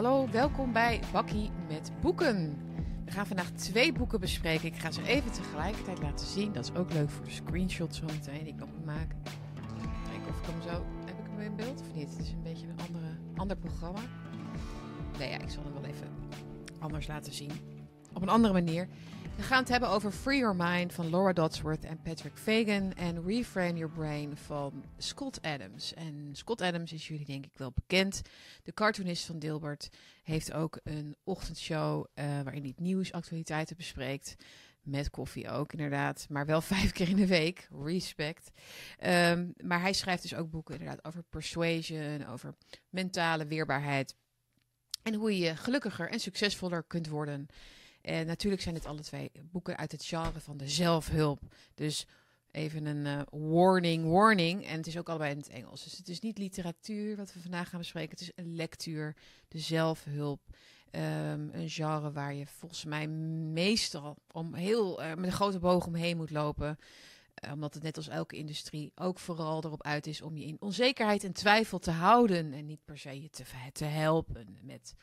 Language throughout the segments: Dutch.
Hallo, welkom bij Bakkie met Boeken. We gaan vandaag twee boeken bespreken. Ik ga ze even tegelijkertijd laten zien. Dat is ook leuk voor de screenshots zo meteen die ik nog maken. Kijken of ik hem zo... Heb ik hem in beeld of niet? Het is een beetje een andere, ander programma. Nee, ja, ik zal hem wel even anders laten zien. Op een andere manier. We gaan het hebben over Free Your Mind van Laura Dodsworth en Patrick Fagan. En Reframe Your Brain van Scott Adams. En Scott Adams is jullie denk ik wel bekend. De cartoonist van Dilbert heeft ook een ochtendshow uh, waarin hij nieuws, actualiteiten bespreekt. Met koffie ook, inderdaad. Maar wel vijf keer in de week. Respect. Um, maar hij schrijft dus ook boeken inderdaad over persuasion, over mentale weerbaarheid. En hoe je gelukkiger en succesvoller kunt worden. En natuurlijk zijn dit alle twee boeken uit het genre van de zelfhulp. Dus even een uh, warning, warning. En het is ook allebei in het Engels. Dus het is niet literatuur wat we vandaag gaan bespreken. Het is een lectuur, de zelfhulp. Um, een genre waar je volgens mij meestal om heel uh, met een grote boog omheen moet lopen. Omdat het net als elke industrie ook vooral erop uit is om je in onzekerheid en twijfel te houden. En niet per se je te, te helpen met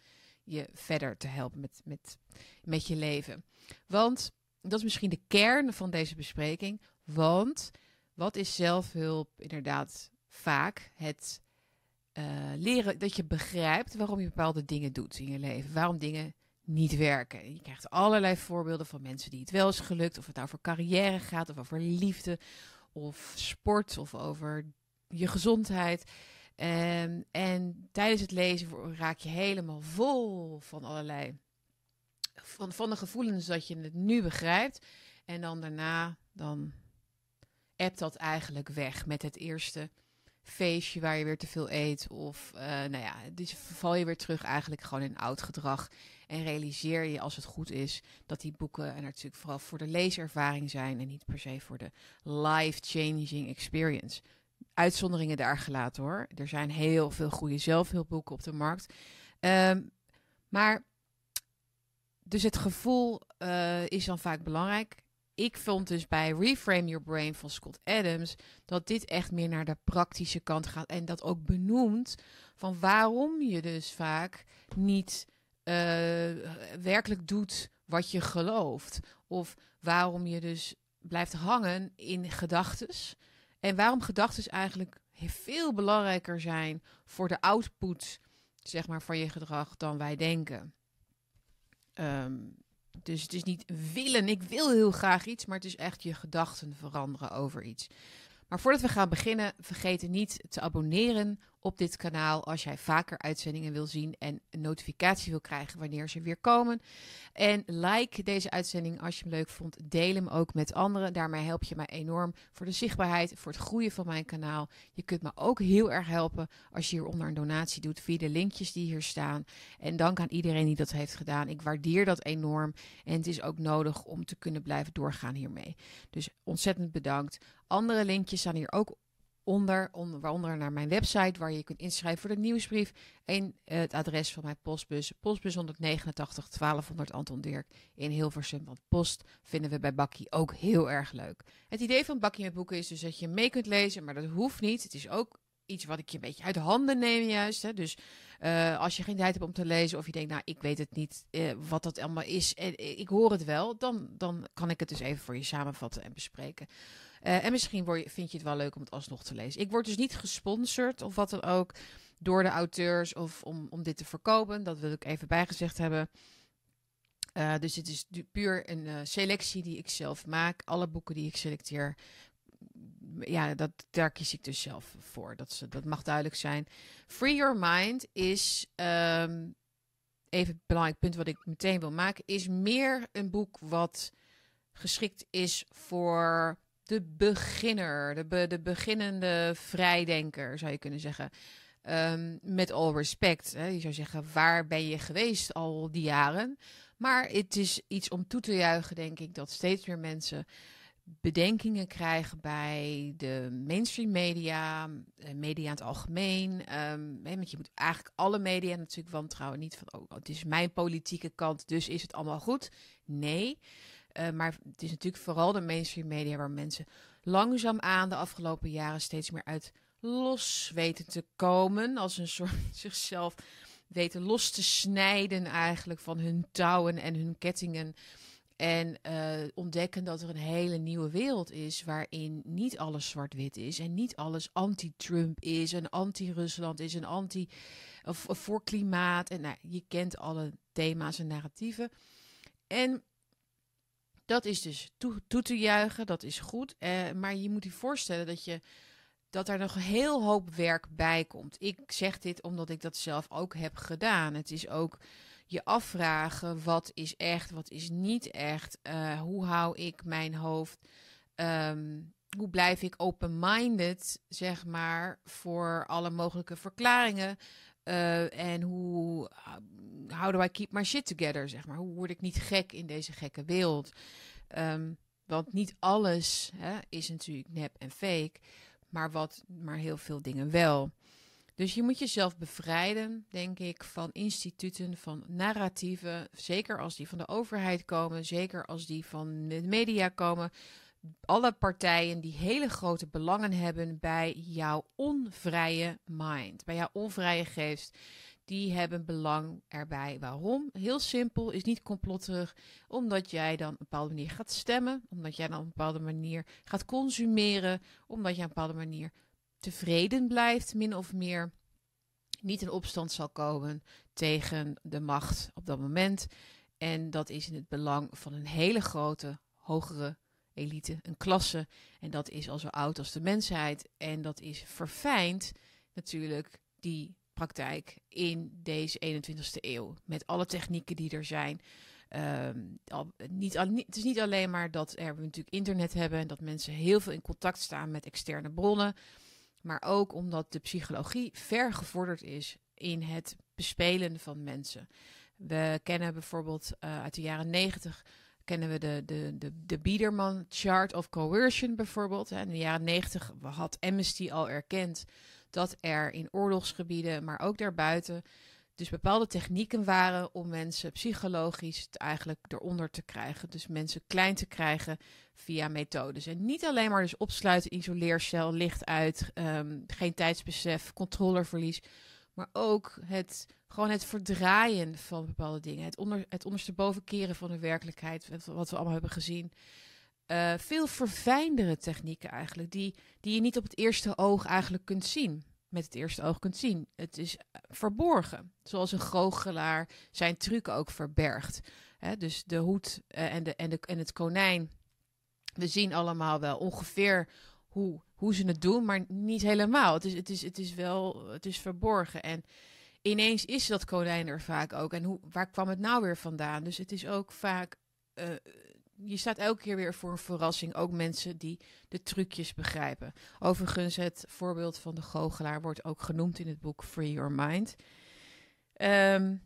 je verder te helpen met, met, met je leven. Want dat is misschien de kern van deze bespreking. Want wat is zelfhulp inderdaad vaak? Het uh, leren dat je begrijpt waarom je bepaalde dingen doet in je leven. Waarom dingen niet werken. Je krijgt allerlei voorbeelden van mensen die het wel is gelukt. Of het nou over carrière gaat, of over liefde, of sport, of over je gezondheid. Um, en tijdens het lezen raak je helemaal vol van allerlei. Van, van de gevoelens dat je het nu begrijpt. En dan daarna, dan ebt dat eigenlijk weg met het eerste feestje waar je weer te veel eet. Of uh, nou ja, dus val je weer terug eigenlijk gewoon in oud gedrag. En realiseer je als het goed is dat die boeken en natuurlijk vooral voor de leeservaring zijn. En niet per se voor de life-changing experience uitzonderingen daar gelaten hoor. Er zijn heel veel goede zelfhulpboeken op de markt. Um, maar, dus het gevoel uh, is dan vaak belangrijk. Ik vond dus bij Reframe Your Brain van Scott Adams dat dit echt meer naar de praktische kant gaat. En dat ook benoemt van waarom je dus vaak niet uh, werkelijk doet wat je gelooft. Of waarom je dus blijft hangen in gedachtes. En waarom gedachten eigenlijk veel belangrijker zijn voor de output zeg maar, van je gedrag dan wij denken. Um, dus het is niet willen, ik wil heel graag iets, maar het is echt je gedachten veranderen over iets. Maar voordat we gaan beginnen, vergeet niet te abonneren op dit kanaal als jij vaker uitzendingen wil zien en een notificatie wil krijgen wanneer ze weer komen. En like deze uitzending als je hem leuk vond. Deel hem ook met anderen. Daarmee help je mij enorm voor de zichtbaarheid, voor het groeien van mijn kanaal. Je kunt me ook heel erg helpen als je hieronder een donatie doet via de linkjes die hier staan. En dank aan iedereen die dat heeft gedaan. Ik waardeer dat enorm. En het is ook nodig om te kunnen blijven doorgaan hiermee. Dus ontzettend bedankt. Andere linkjes staan hier ook onder, onder, waaronder naar mijn website waar je kunt inschrijven voor de nieuwsbrief en het adres van mijn postbus, postbus 189 1200 Anton Dirk in Hilversum. Want post vinden we bij Bakkie ook heel erg leuk. Het idee van Bakkie met boeken is dus dat je mee kunt lezen, maar dat hoeft niet. Het is ook iets wat ik je een beetje uit handen neem juist. Hè. Dus uh, als je geen tijd hebt om te lezen of je denkt, nou, ik weet het niet uh, wat dat allemaal is en ik hoor het wel, dan, dan kan ik het dus even voor je samenvatten en bespreken. Uh, en misschien word je, vind je het wel leuk om het alsnog te lezen. Ik word dus niet gesponsord of wat dan ook door de auteurs of om, om dit te verkopen. Dat wil ik even bijgezegd hebben. Uh, dus het is puur een uh, selectie die ik zelf maak. Alle boeken die ik selecteer, ja, dat, daar kies ik dus zelf voor. Dat, dat mag duidelijk zijn. Free Your Mind is, um, even een belangrijk punt wat ik meteen wil maken, is meer een boek wat geschikt is voor de beginner, de, de beginnende vrijdenker, zou je kunnen zeggen. Um, met all respect. Hè. Je zou zeggen, waar ben je geweest al die jaren? Maar het is iets om toe te juichen, denk ik, dat steeds meer mensen bedenkingen krijgen bij de mainstream media, eh, media in het algemeen. Um, want je moet eigenlijk alle media natuurlijk wantrouwen. Niet van, oh, het is mijn politieke kant, dus is het allemaal goed. Nee. Uh, maar het is natuurlijk vooral de mainstream media waar mensen langzaam aan de afgelopen jaren steeds meer uit los weten te komen. Als een soort zichzelf weten los te snijden eigenlijk van hun touwen en hun kettingen. En uh, ontdekken dat er een hele nieuwe wereld is waarin niet alles zwart-wit is en niet alles anti-Trump is en anti-Rusland is en anti of, voor klimaat. En nou, je kent alle thema's en narratieven. En dat is dus toe, te juichen, dat is goed. Uh, maar je moet je voorstellen dat je dat er nog heel hoop werk bij komt. Ik zeg dit omdat ik dat zelf ook heb gedaan. Het is ook je afvragen wat is echt, wat is niet echt. Uh, hoe hou ik mijn hoofd? Um, hoe blijf ik open-minded, zeg maar, voor alle mogelijke verklaringen? Uh, en hoe how do I keep my shit together, zeg maar? Hoe word ik niet gek in deze gekke wereld? Um, want niet alles hè, is natuurlijk nep en fake, maar, wat, maar heel veel dingen wel. Dus je moet jezelf bevrijden, denk ik, van instituten, van narratieven. Zeker als die van de overheid komen, zeker als die van de media komen. Alle partijen die hele grote belangen hebben bij jouw onvrije mind, bij jouw onvrije geest. Die hebben belang erbij. Waarom? Heel simpel, is niet complotterig. Omdat jij dan op een bepaalde manier gaat stemmen. Omdat jij dan op een bepaalde manier gaat consumeren. Omdat jij op een bepaalde manier tevreden blijft, min of meer, niet in opstand zal komen tegen de macht op dat moment. En dat is in het belang van een hele grote, hogere elite, een klasse. En dat is al zo oud als de mensheid. En dat is verfijnd natuurlijk, die praktijk in deze 21ste eeuw. Met alle technieken die er zijn. Ehm, al, niet, het is niet alleen maar dat er, we natuurlijk internet hebben en dat mensen heel veel in contact staan met externe bronnen maar ook omdat de psychologie ver gevorderd is in het bespelen van mensen. We kennen bijvoorbeeld uh, uit de jaren negentig kennen we de, de, de, de Biederman Chart of Coercion bijvoorbeeld. In de jaren negentig had Amnesty al erkend dat er in oorlogsgebieden, maar ook daarbuiten, dus bepaalde technieken waren om mensen psychologisch eigenlijk eronder te krijgen. Dus mensen klein te krijgen via methodes. En niet alleen maar dus opsluiten, isoleercel, licht uit, um, geen tijdsbesef, controleverlies. Maar ook het, gewoon het verdraaien van bepaalde dingen. Het, onder, het ondersteboven keren van de werkelijkheid, wat we allemaal hebben gezien. Uh, veel verfijndere technieken eigenlijk, die, die je niet op het eerste oog eigenlijk kunt zien met het eerste oog kunt zien. Het is eh, verborgen. Zoals een goochelaar zijn truc ook verbergt. dus de hoed uh, en, de, en, de, en het konijn. We zien allemaal wel ongeveer hoe, hoe ze het doen, maar niet helemaal. Het is, het is, het is wel het is verborgen. En ineens is dat konijn er vaak ook. En hoe, waar kwam het nou weer vandaan? Dus het is ook vaak uh, je staat elke keer weer voor een verrassing. Ook mensen die de trucjes begrijpen. Overigens, het voorbeeld van de goochelaar wordt ook genoemd in het boek Free Your Mind. Um,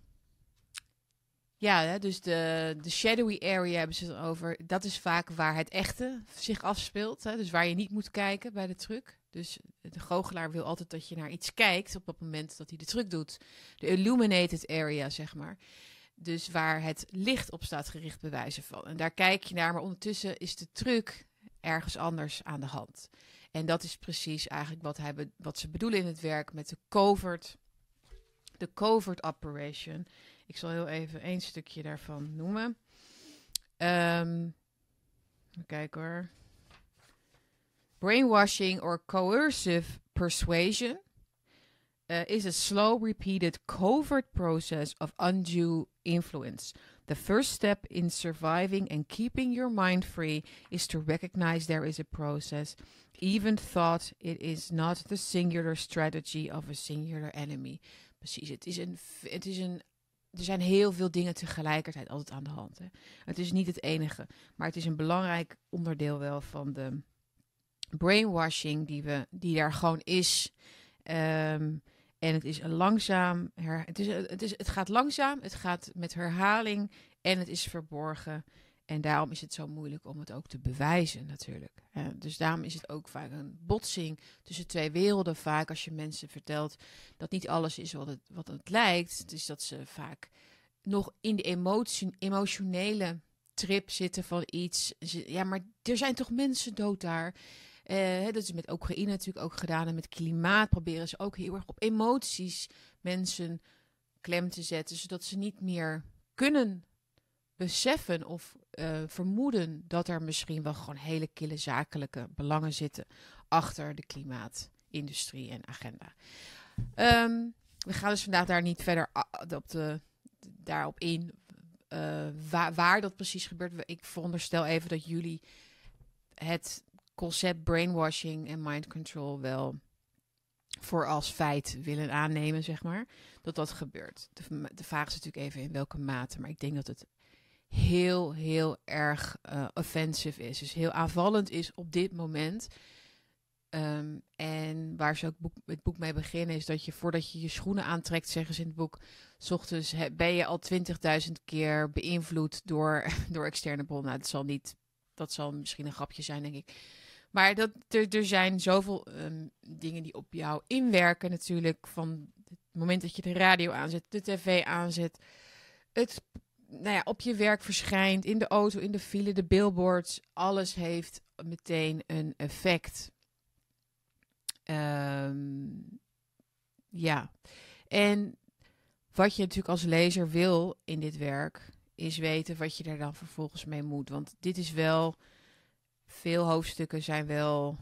ja, dus de, de shadowy area hebben ze het over. Dat is vaak waar het echte zich afspeelt. Hè? Dus waar je niet moet kijken bij de truc. Dus de goochelaar wil altijd dat je naar iets kijkt op het moment dat hij de truc doet. De illuminated area, zeg maar. Dus waar het licht op staat gericht, bewijzen van. En daar kijk je naar, maar ondertussen is de truc ergens anders aan de hand. En dat is precies eigenlijk wat, hij wat ze bedoelen in het werk met de covert, de covert operation. Ik zal heel even één stukje daarvan noemen. Um, kijk hoor. Brainwashing or coercive persuasion uh, is a slow, repeated, covert process of undue influence. The first step in surviving and keeping your mind free is to recognize there is a process, even thought it is not the singular strategy of a singular enemy. Precies, het is een, het is een er zijn heel veel dingen tegelijkertijd altijd aan de hand. Hè. Het is niet het enige, maar het is een belangrijk onderdeel wel van de brainwashing die, we, die daar gewoon is. Um, en het is langzaam, her, het, is, het, is, het gaat langzaam, het gaat met herhaling en het is verborgen. En daarom is het zo moeilijk om het ook te bewijzen, natuurlijk. dus daarom is het ook vaak een botsing tussen twee werelden. Vaak als je mensen vertelt dat niet alles is wat het, wat het lijkt. Dus dat ze vaak nog in de emotie, emotionele trip zitten van iets. Ja, maar er zijn toch mensen dood daar. Uh, dat is met Oekraïne natuurlijk ook gedaan. En met klimaat proberen ze ook heel erg op emoties mensen klem te zetten, zodat ze niet meer kunnen beseffen of uh, vermoeden dat er misschien wel gewoon hele kille zakelijke belangen zitten achter de klimaatindustrie en agenda. Ehm, we gaan dus vandaag daar niet verder op de, daarop in uh, waar, waar, dat precies gebeurt. Ik veronderstel even dat jullie het concept brainwashing en mind control wel voor als feit willen aannemen, zeg maar. Dat dat gebeurt. De, de vraag is natuurlijk even in welke mate. Maar ik denk dat het heel, heel erg uh, offensive is. Dus heel aanvallend is op dit moment. Ehm, en waar ze ook boek, het boek mee beginnen, is dat je voordat je je schoenen aantrekt, zeggen ze in het boek, s ochtends ben je al 20.000 keer beïnvloed door, door externe bronnen. Nou, dat zal niet, dat zal misschien een grapje zijn, denk ik. Maar dat, er, er zijn zoveel um, dingen die op jou inwerken, natuurlijk. Van het moment dat je de radio aanzet, de tv aanzet, het nou ja, op je werk verschijnt, in de auto, in de file, de billboards. Alles heeft meteen een effect. Um, ja, en wat je natuurlijk als lezer wil in dit werk, is weten wat je er dan vervolgens mee moet. Want dit is wel, veel hoofdstukken zijn wel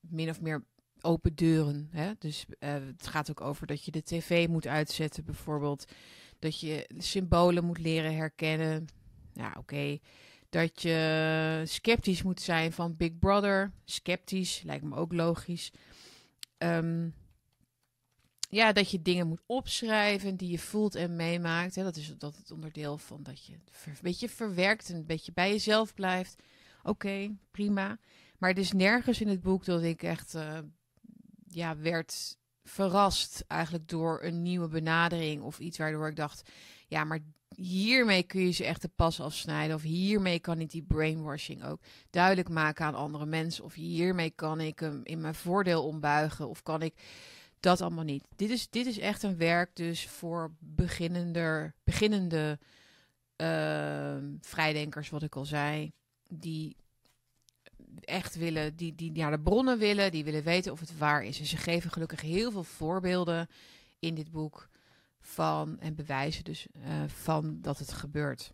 min of meer open deuren. Hè? Dus uh, het gaat ook over dat je de tv moet uitzetten, bijvoorbeeld. Dat je symbolen moet leren herkennen. Ja, oké. Dat je sceptisch moet zijn van Big Brother. Sceptisch, lijkt me ook logisch. Um, ja, dat je dingen moet opschrijven die je voelt en meemaakt. Hè. Dat is dat het onderdeel van dat je een beetje verwerkt en een beetje bij jezelf blijft. Oké, prima. Maar het is nergens in het boek dat ik echt uh, ja, werd verrast eigenlijk door een nieuwe benadering of iets waardoor ik dacht, ja, maar hiermee kun je ze echt de pas afsnijden of hiermee kan ik die brainwashing ook duidelijk maken aan andere mensen of hiermee kan ik hem in mijn voordeel ombuigen of kan ik dat allemaal niet. Dit is, dit is echt een werk dus voor beginnender, beginnende uh, vrijdenkers, wat ik al zei, die echt willen, die, die naar de bronnen willen, die willen weten of het waar is. En ze geven gelukkig heel veel voorbeelden in dit boek van en bewijzen dus uh, van dat het gebeurt.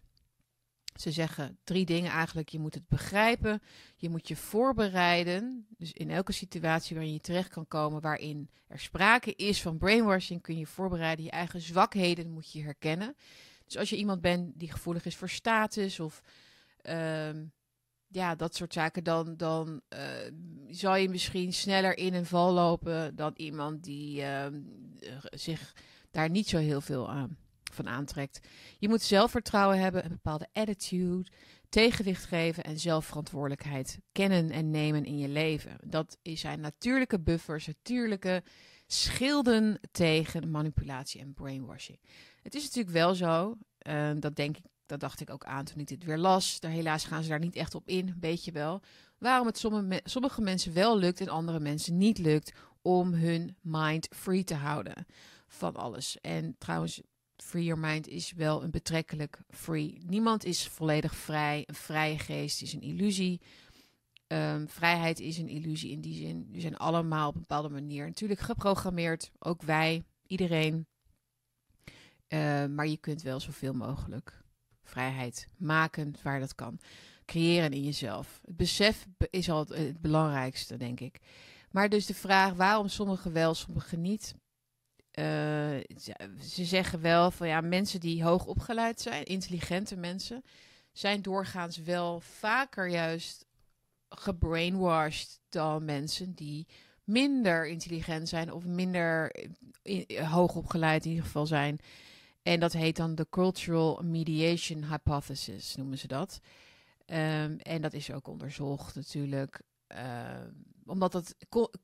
Ze zeggen drie dingen eigenlijk. Je moet het begrijpen, je moet je voorbereiden. Dus in elke situatie waarin je terecht kan komen, waarin er sprake is van brainwashing, kun je voorbereiden. Je eigen zwakheden moet je herkennen. Dus als je iemand bent die gevoelig is voor status of uh, ja, dat soort zaken, dan, dan uh, zal je misschien sneller in een val lopen dan iemand die uh, zich daar niet zo heel veel aan van aantrekt. Je moet zelfvertrouwen hebben, een bepaalde attitude, tegenwicht geven en zelfverantwoordelijkheid kennen en nemen in je leven. Dat zijn natuurlijke buffers, natuurlijke schilden tegen manipulatie en brainwashing. Het is natuurlijk wel zo, uh, dat denk ik, dat dacht ik ook aan toen ik dit weer las. Daar, helaas gaan ze daar niet echt op in, weet je wel. Waarom het sommige, mensen wel lukt en andere mensen niet lukt om hun mind free te houden van alles. En trouwens, free your mind is wel een betrekkelijk free. Niemand is volledig vrij. Een vrije geest is een illusie. Um, vrijheid is een illusie in die zin. We zijn allemaal op een bepaalde manier natuurlijk geprogrammeerd. Ook wij, iedereen. Uh, maar je kunt wel zoveel mogelijk vrijheid maken waar dat kan. Creëren in jezelf. Het besef is al het belangrijkste, denk ik. Maar dus de vraag waarom sommigen wel, sommigen niet. Uh, ze zeggen wel van ja, mensen die hoog opgeleid zijn, intelligente mensen, zijn doorgaans wel vaker juist gebrainwashed dan mensen die minder intelligent zijn of minder in, hoog opgeleid in ieder geval zijn. En dat heet dan de Cultural Mediation Hypothesis, noemen ze dat. Um, en dat is ook onderzocht natuurlijk. Uh, omdat het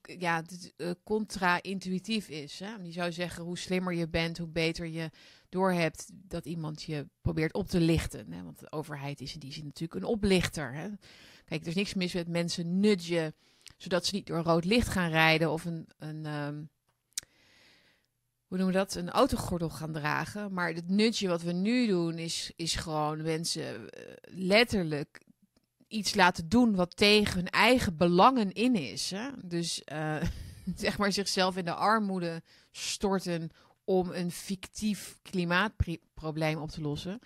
ja, uh, contra-intuïtief is. Hè? Je zou zeggen, hoe slimmer je bent, hoe beter je doorhebt dat iemand je probeert op te lichten. Hè? Want de overheid is in die zin natuurlijk een oplichter. Hè? Kijk, er is niks mis met mensen nudgen, zodat ze niet door rood licht gaan rijden of een, een um, hoe noemen we dat, een autogordel gaan dragen. Maar het nudge wat we nu doen is, is gewoon mensen uh, letterlijk iets laten doen wat tegen hun eigen belangen in is. Hè? Dus uh, zeg maar zichzelf in de armoede storten om een fictief klimaatprobleem op te lossen,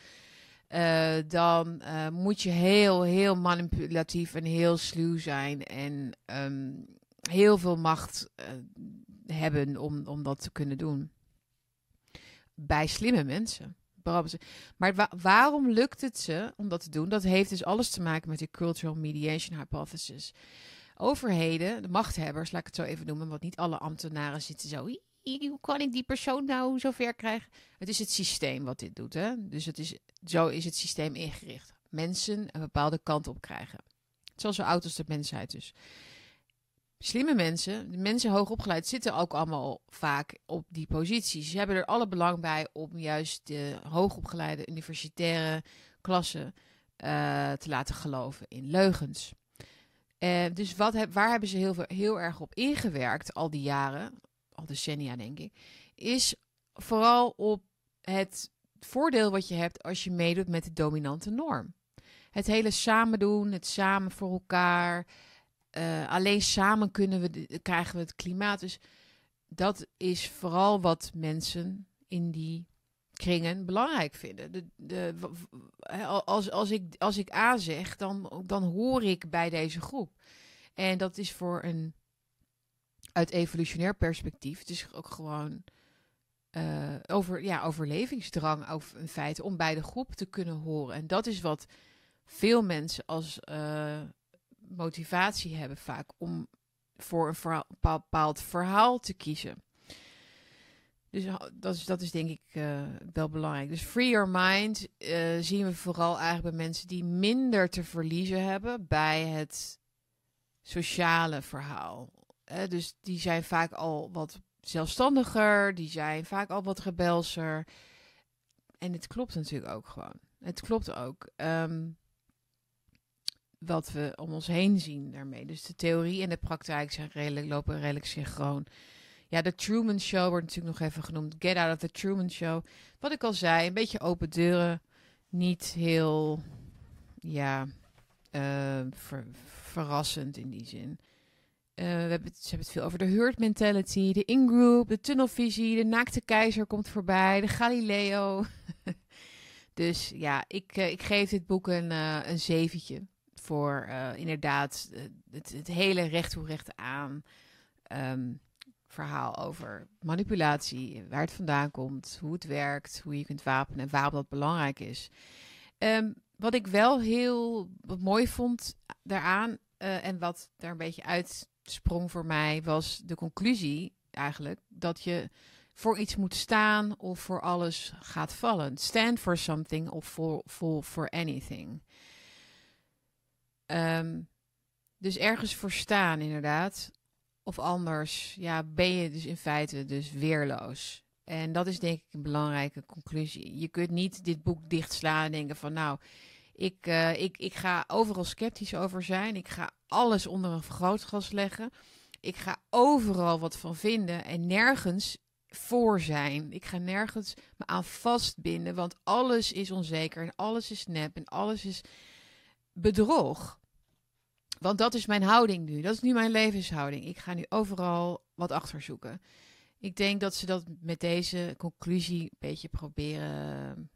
uh, dan moet je heel, heel manipulatief en heel sluw zijn en um, heel veel macht hebben om, om dat te kunnen doen. Bij slimme mensen. Maar wa waarom lukt het ze om dat te doen? Dat heeft dus alles te maken met die cultural mediation hypothesis. Overheden, de machthebbers, laat ik het zo even noemen, want niet alle ambtenaren zitten zo. Hoe kan ik die persoon nou zover krijgen? Het is het systeem wat dit doet. Hè? Dus het is, zo is het systeem ingericht. Mensen een bepaalde kant op krijgen. Zoals zo oud als de mensheid dus slimme mensen, de mensen hoog opgeleid, zitten ook allemaal vaak op die posities. Ze hebben er alle belang bij om juist de hoogopgeleide universitaire klasse uh, te laten geloven in leugens. Uh, dus wat waar hebben ze heel, heel erg op ingewerkt al die jaren, al decennia denk ik, is vooral op het voordeel wat je hebt als je meedoet met de dominante norm. Het hele samen doen, het samen voor elkaar, uh, alleen samen kunnen we krijgen we het klimaat. Dus dat is vooral wat mensen in die kringen belangrijk vinden. De, de, als, als, ik, als ik A zeg, dan, dan hoor ik bij deze groep. En dat is voor een uit evolutionair perspectief. Het is ook gewoon uh, over, ja, overlevingsdrang over een feit om bij de groep te kunnen horen. En dat is wat veel mensen als uh, motivatie hebben vaak om voor een bepaald verhaal te kiezen. Dus dat is, dat is denk ik uh, wel belangrijk. Dus free your mind uh, zien we vooral eigenlijk bij mensen die minder te verliezen hebben bij het sociale verhaal. Dus die zijn vaak al wat zelfstandiger, die zijn vaak al wat rebelser. En het klopt natuurlijk ook gewoon. Het klopt ook. Um, wat we om ons heen zien daarmee. Dus de theorie en de praktijk zijn redelijk, lopen redelijk synchroon. Ja, de Truman Show wordt natuurlijk nog even genoemd. Get Out of the Truman Show. Wat ik al zei, een beetje open deuren. Niet heel, ja, ver, verrassend in die zin. Uh, we hebben het, ze hebben het veel over de herd mentality, de in-group, de tunnelvisie, de naakte keizer komt voorbij, de Galileo. dus ja, ik, uh, ik geef dit boek een, een zeventje voor uh, inderdaad eh, het, het, hele recht toe recht aan um, verhaal over manipulatie, waar het vandaan komt, hoe het werkt, hoe je kunt wapenen en waarom dat belangrijk is. Um, wat ik wel heel mooi vond daaraan uh, en wat daar een beetje uitsprong voor mij was de conclusie eigenlijk dat je voor iets moet staan of voor alles gaat vallen. Stand for something of for, for, for anything. Um, dus ergens voor staan, inderdaad. Of anders, ja, ben je dus in feite dus weerloos. En dat is denk ik een belangrijke conclusie. Je kunt niet dit boek dichtslaan en denken van nou, ik, uh, ik, ik ga overal sceptisch over zijn. Ik ga alles onder een vergrootglas leggen. Ik ga overal wat van vinden en nergens voor zijn. Ik ga nergens me aan vastbinden, want alles is onzeker en alles is nep en alles is bedrog. Want dat is mijn houding nu. Dat is nu mijn levenshouding. Ik ga nu overal wat achter zoeken. Ik denk dat ze dat met deze conclusie een beetje proberen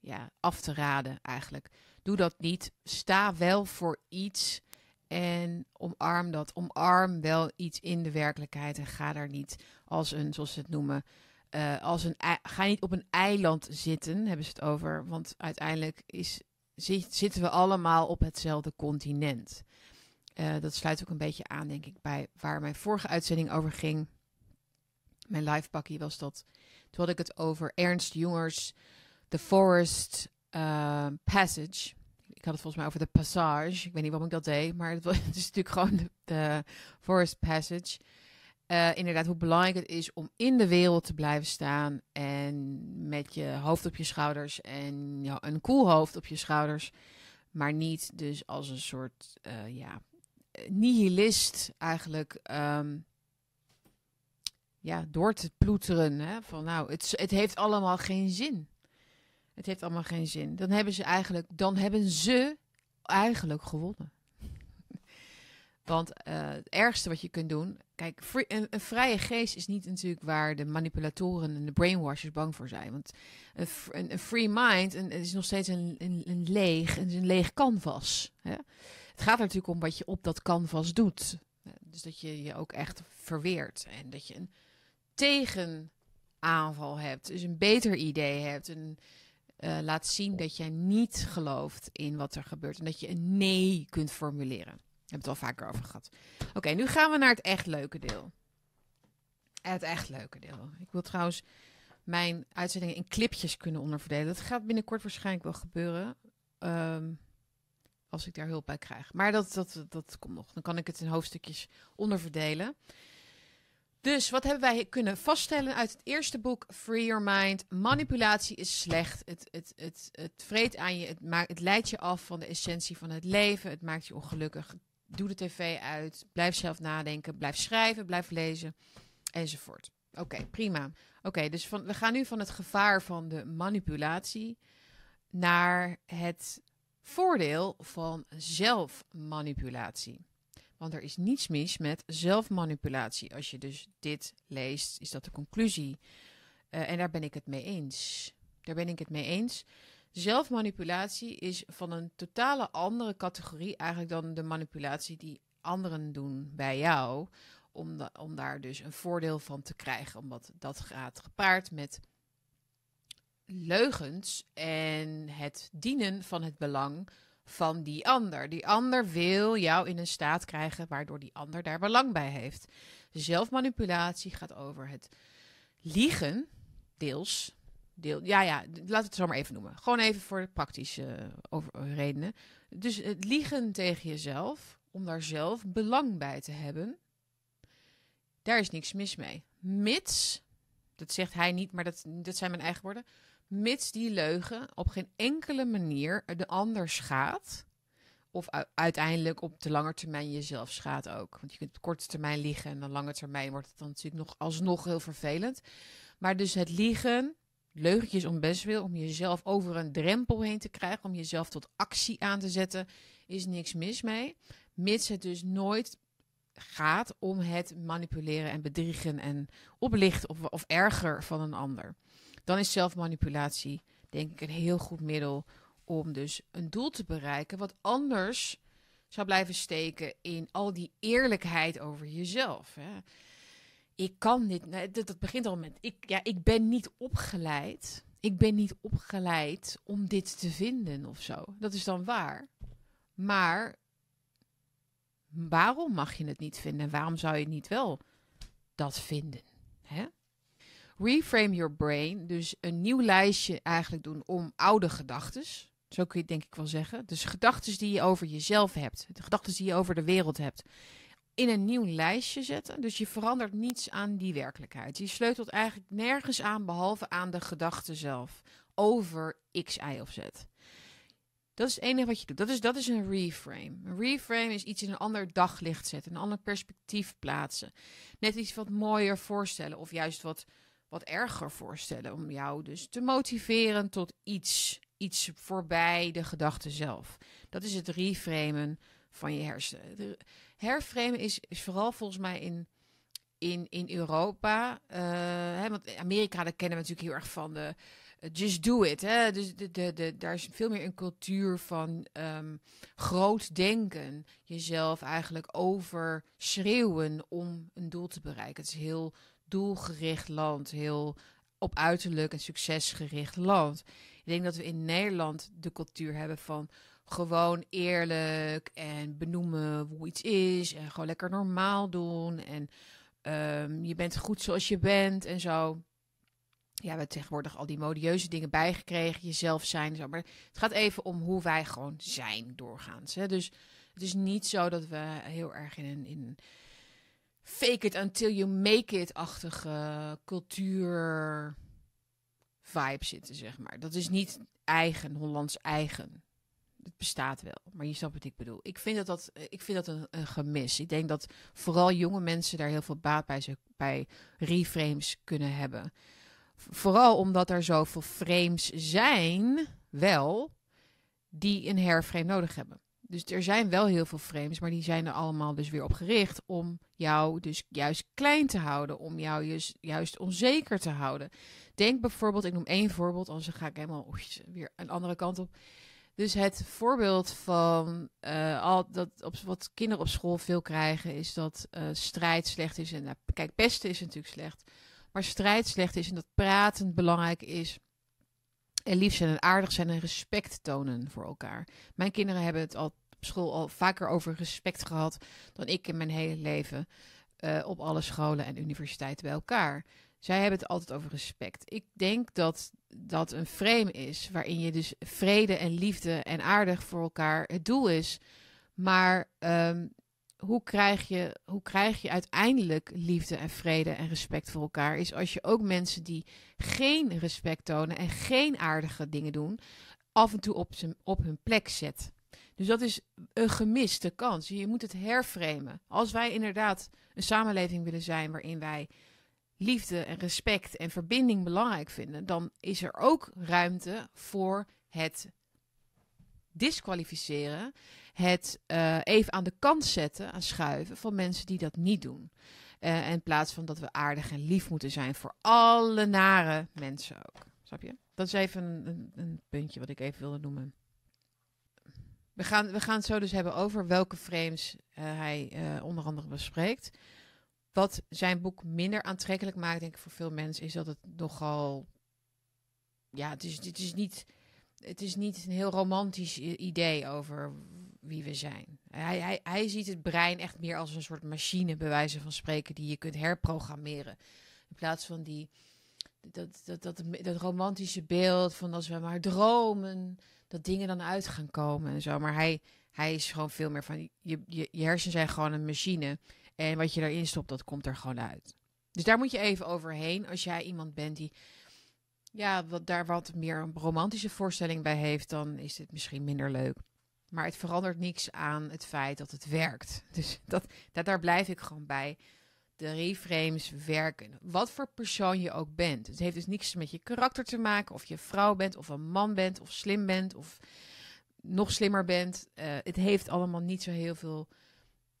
ja, af te raden eigenlijk. Doe dat niet. Sta wel voor iets en omarm dat. Omarm wel iets in de werkelijkheid en ga daar niet als een, zoals ze het noemen, uh, als een, ga niet op een eiland zitten, hebben ze het over. Want uiteindelijk is zitten we allemaal op hetzelfde continent. Uh, dat sluit ook een beetje aan, denk ik, bij waar mijn vorige uitzending over ging. Mijn live pakkie was dat. Toen had ik het over Ernst Jongers The Forest uh, Passage. Ik had het volgens mij over de Passage. Ik weet niet waarom ik dat deed, maar het, was, is natuurlijk gewoon de, de Forest Passage. Uh, inderdaad, hoe belangrijk het is om in de wereld te blijven staan en met je hoofd op je schouders en ja, een cool hoofd op je schouders, maar niet dus als een soort uh, ja, nihilist eigenlijk um, ja, door te ploeteren. Hè? Van nou, het, het heeft allemaal geen zin. Het heeft allemaal geen zin. Dan hebben ze eigenlijk, dan hebben ze eigenlijk gewonnen. Want eh, het ergste wat je kunt doen. Kijk, een, een, vrije geest is niet natuurlijk waar de manipulatoren en de brainwashers bang voor zijn. Want een, een, free mind een, is nog steeds een, een, leeg, een, leeg canvas. Hè? Het gaat er natuurlijk om wat je op dat canvas doet. Dus dat je je ook echt verweert. En dat je een tegenaanval hebt. Dus een beter idee hebt. En uh, laat zien dat jij niet gelooft in wat er gebeurt. En dat je een nee kunt formuleren. We hebben het al vaker over gehad. Oké, nu gaan we naar het echt leuke deel. Het echt leuke deel. Ik wil trouwens mijn uitzendingen in clipjes kunnen onderverdelen. Dat gaat binnenkort waarschijnlijk wel gebeuren. Ehm, als ik daar hulp bij krijg. Maar dat, dat, dat komt nog. Dan kan ik het in hoofdstukjes onderverdelen. Dus wat hebben wij kunnen vaststellen uit het eerste boek, Free Your Mind? Manipulatie is slecht. Het, het, het, het vreet aan je. Het, maakt, het leidt je af van de essentie van het leven. Het maakt je ongelukkig. Doe de tv uit. Blijf zelf nadenken. Blijf schrijven. Blijf lezen. Enzovoort. Oké, prima. Oké, dus we gaan nu van het gevaar van de manipulatie naar het voordeel van zelfmanipulatie. Want er is niets mis met zelfmanipulatie. Als je dus dit leest, is dat de conclusie. Uh, en daar ben ik het mee eens. Daar ben ik het mee eens. Zelfmanipulatie is van een totale andere categorie eigenlijk dan de manipulatie die anderen doen bij jou. Om, om daar dus een voordeel van te krijgen. Omdat dat gaat gepaard met leugens en het dienen van het belang van die ander. Die ander wil jou in een staat krijgen waardoor die ander daar belang bij heeft. Zelfmanipulatie gaat over het liegen, deels. Ja, ja, laat het zo maar even noemen. Gewoon even voor praktische over, redenen. Dus het liegen tegen jezelf, om daar zelf belang bij te hebben, daar is niks mis mee. Mits, dat zegt hij niet, maar dat, dat zijn mijn eigen woorden mits die leugen op geen enkele manier de ander schaadt. Of uiteindelijk op de lange termijn jezelf schaadt ook. Want je kunt op korte termijn liegen en dan lange termijn wordt het dan natuurlijk nog alsnog heel vervelend. Maar dus het liegen, leugentjes om best wil, om jezelf over een drempel heen te krijgen, om jezelf tot actie aan te zetten, is niks mis mee. Mits het dus nooit gaat om het manipuleren en bedriegen en oplichten of, of erger van een ander dan is zelfmanipulatie denk ik een heel goed middel om dus een doel te bereiken wat anders zou blijven steken in al die eerlijkheid over jezelf. Hè. Ik kan dit, dat, begint al met, ik, ja, ik ben niet opgeleid. Ik ben niet opgeleid om dit te vinden of zo. Dat is dan waar. Maar waarom mag je het niet vinden? Waarom zou je niet wel dat vinden? Hè? reframe your brain. Dus een nieuw lijstje eigenlijk doen om oude gedachten. Zo kun je het denk ik wel zeggen. Dus gedachten die je over jezelf hebt. De gedachten die je over de wereld hebt. In een nieuw lijstje zetten. Dus je verandert niets aan die werkelijkheid. Je sleutelt eigenlijk nergens aan behalve aan de gedachte zelf. Over X, Y of Z. Dat is het enige wat je doet. Dat is, dat is een reframe. Een reframe is iets in een ander daglicht zetten. Een ander perspectief plaatsen. Net iets wat mooier voorstellen. Of juist wat wat erger voorstellen. Om jou dus te motiveren tot iets. Iets voorbij de gedachte zelf. Dat is het reframen van je hersenen. Herframen is, is vooral volgens mij in, in, in Europa. Uh, hè, want Amerika, daar kennen we natuurlijk heel erg van de uh, just do it. Hè? Dus de, de, de, daar is veel meer een cultuur van um, groot denken. Jezelf eigenlijk overschreeuwen om een doel te bereiken. Het is heel doelgericht land, heel op uiterlijk en succesgericht land. Ik denk dat we in Nederland de cultuur hebben van gewoon eerlijk en benoemen hoe iets is en gewoon lekker normaal doen en um, je bent goed zoals je bent en zo. Ja, we hebben tegenwoordig al die modieuze dingen bijgekregen, jezelf zijn en zo. Maar het gaat even om hoe wij gewoon zijn doorgaans. Hè? Dus het is niet zo dat we heel erg in een, in fake it until you make it-achtige cultuur vibe zitten, zeg maar. Dat is niet eigen, Hollands eigen. Het bestaat wel, maar je snapt wat ik bedoel. Ik vind dat, dat, ik vind dat een, gemis. Ik denk dat vooral jonge mensen daar heel veel baat bij, bij reframes kunnen hebben. Vooral omdat er zoveel frames zijn, wel, die een herframe nodig hebben. Dus er zijn wel heel veel frames, maar die zijn er allemaal dus weer op gericht om jou dus juist klein te houden, om jou juist, juist onzeker te houden. Denk bijvoorbeeld, ik noem één voorbeeld, anders ga ik helemaal weer een andere kant op. Dus het voorbeeld van uh, al dat op, wat kinderen op school veel krijgen, is dat uh, strijd slecht is. En nou, kijk, pesten is natuurlijk slecht. Maar strijd slecht is en dat praten belangrijk is. En lief zijn en aardig zijn en respect tonen voor elkaar. Mijn kinderen hebben het al op school al vaker over respect gehad dan ik in mijn hele leven. Uh, op alle scholen en universiteiten bij elkaar. Zij hebben het altijd over respect. Ik denk dat dat een frame is waarin je dus vrede en liefde en aardig voor elkaar het doel is. Maar um, hoe, krijg je, hoe krijg je uiteindelijk liefde en vrede en respect voor elkaar? Is als je ook mensen die geen respect tonen en geen aardige dingen doen, af en toe op, op hun plek zet. Dus dat is een gemiste kans. Je moet het herframen. Als wij inderdaad een samenleving willen zijn waarin wij liefde en respect en verbinding belangrijk vinden, dan is er ook ruimte voor het disqualificeren, het uh, even aan de kant zetten, aan schuiven van mensen die dat niet doen. Uh, in plaats van dat we aardig en lief moeten zijn voor alle nare mensen ook. Snap je? Dat is even een, een, puntje wat ik even wilde noemen. We gaan, we gaan het zo dus hebben over welke frames uh, hij onder andere bespreekt. Wat zijn boek minder aantrekkelijk maakt, denk ik, voor veel mensen, is dat het nogal. Ja, het is, is, niet, het is niet een heel romantisch idee over wie we zijn. Hij, hij, hij ziet het brein echt meer als een soort machine, bij wijze van spreken, die je kunt herprogrammeren. In plaats van die, dat, dat, dat, dat romantische beeld van als we maar dromen, dat dingen dan uit gaan komen en zo. Maar hij, hij is gewoon veel meer van, je, je, je hersenen zijn gewoon een machine. En wat je daarin stopt, dat komt er gewoon uit. Dus daar moet je even overheen. Als jij iemand bent die ja, wat, daar wat meer een romantische voorstelling bij heeft, dan is het misschien minder leuk. Maar het verandert niks aan het feit dat het werkt. Dus dat, dat, daar blijf ik gewoon bij. De reframes werken. Wat voor persoon je ook bent. Het heeft dus niks met je karakter te maken. Of je vrouw bent, of een man bent, of slim bent, of nog slimmer bent. Uh, het heeft allemaal niet zo heel veel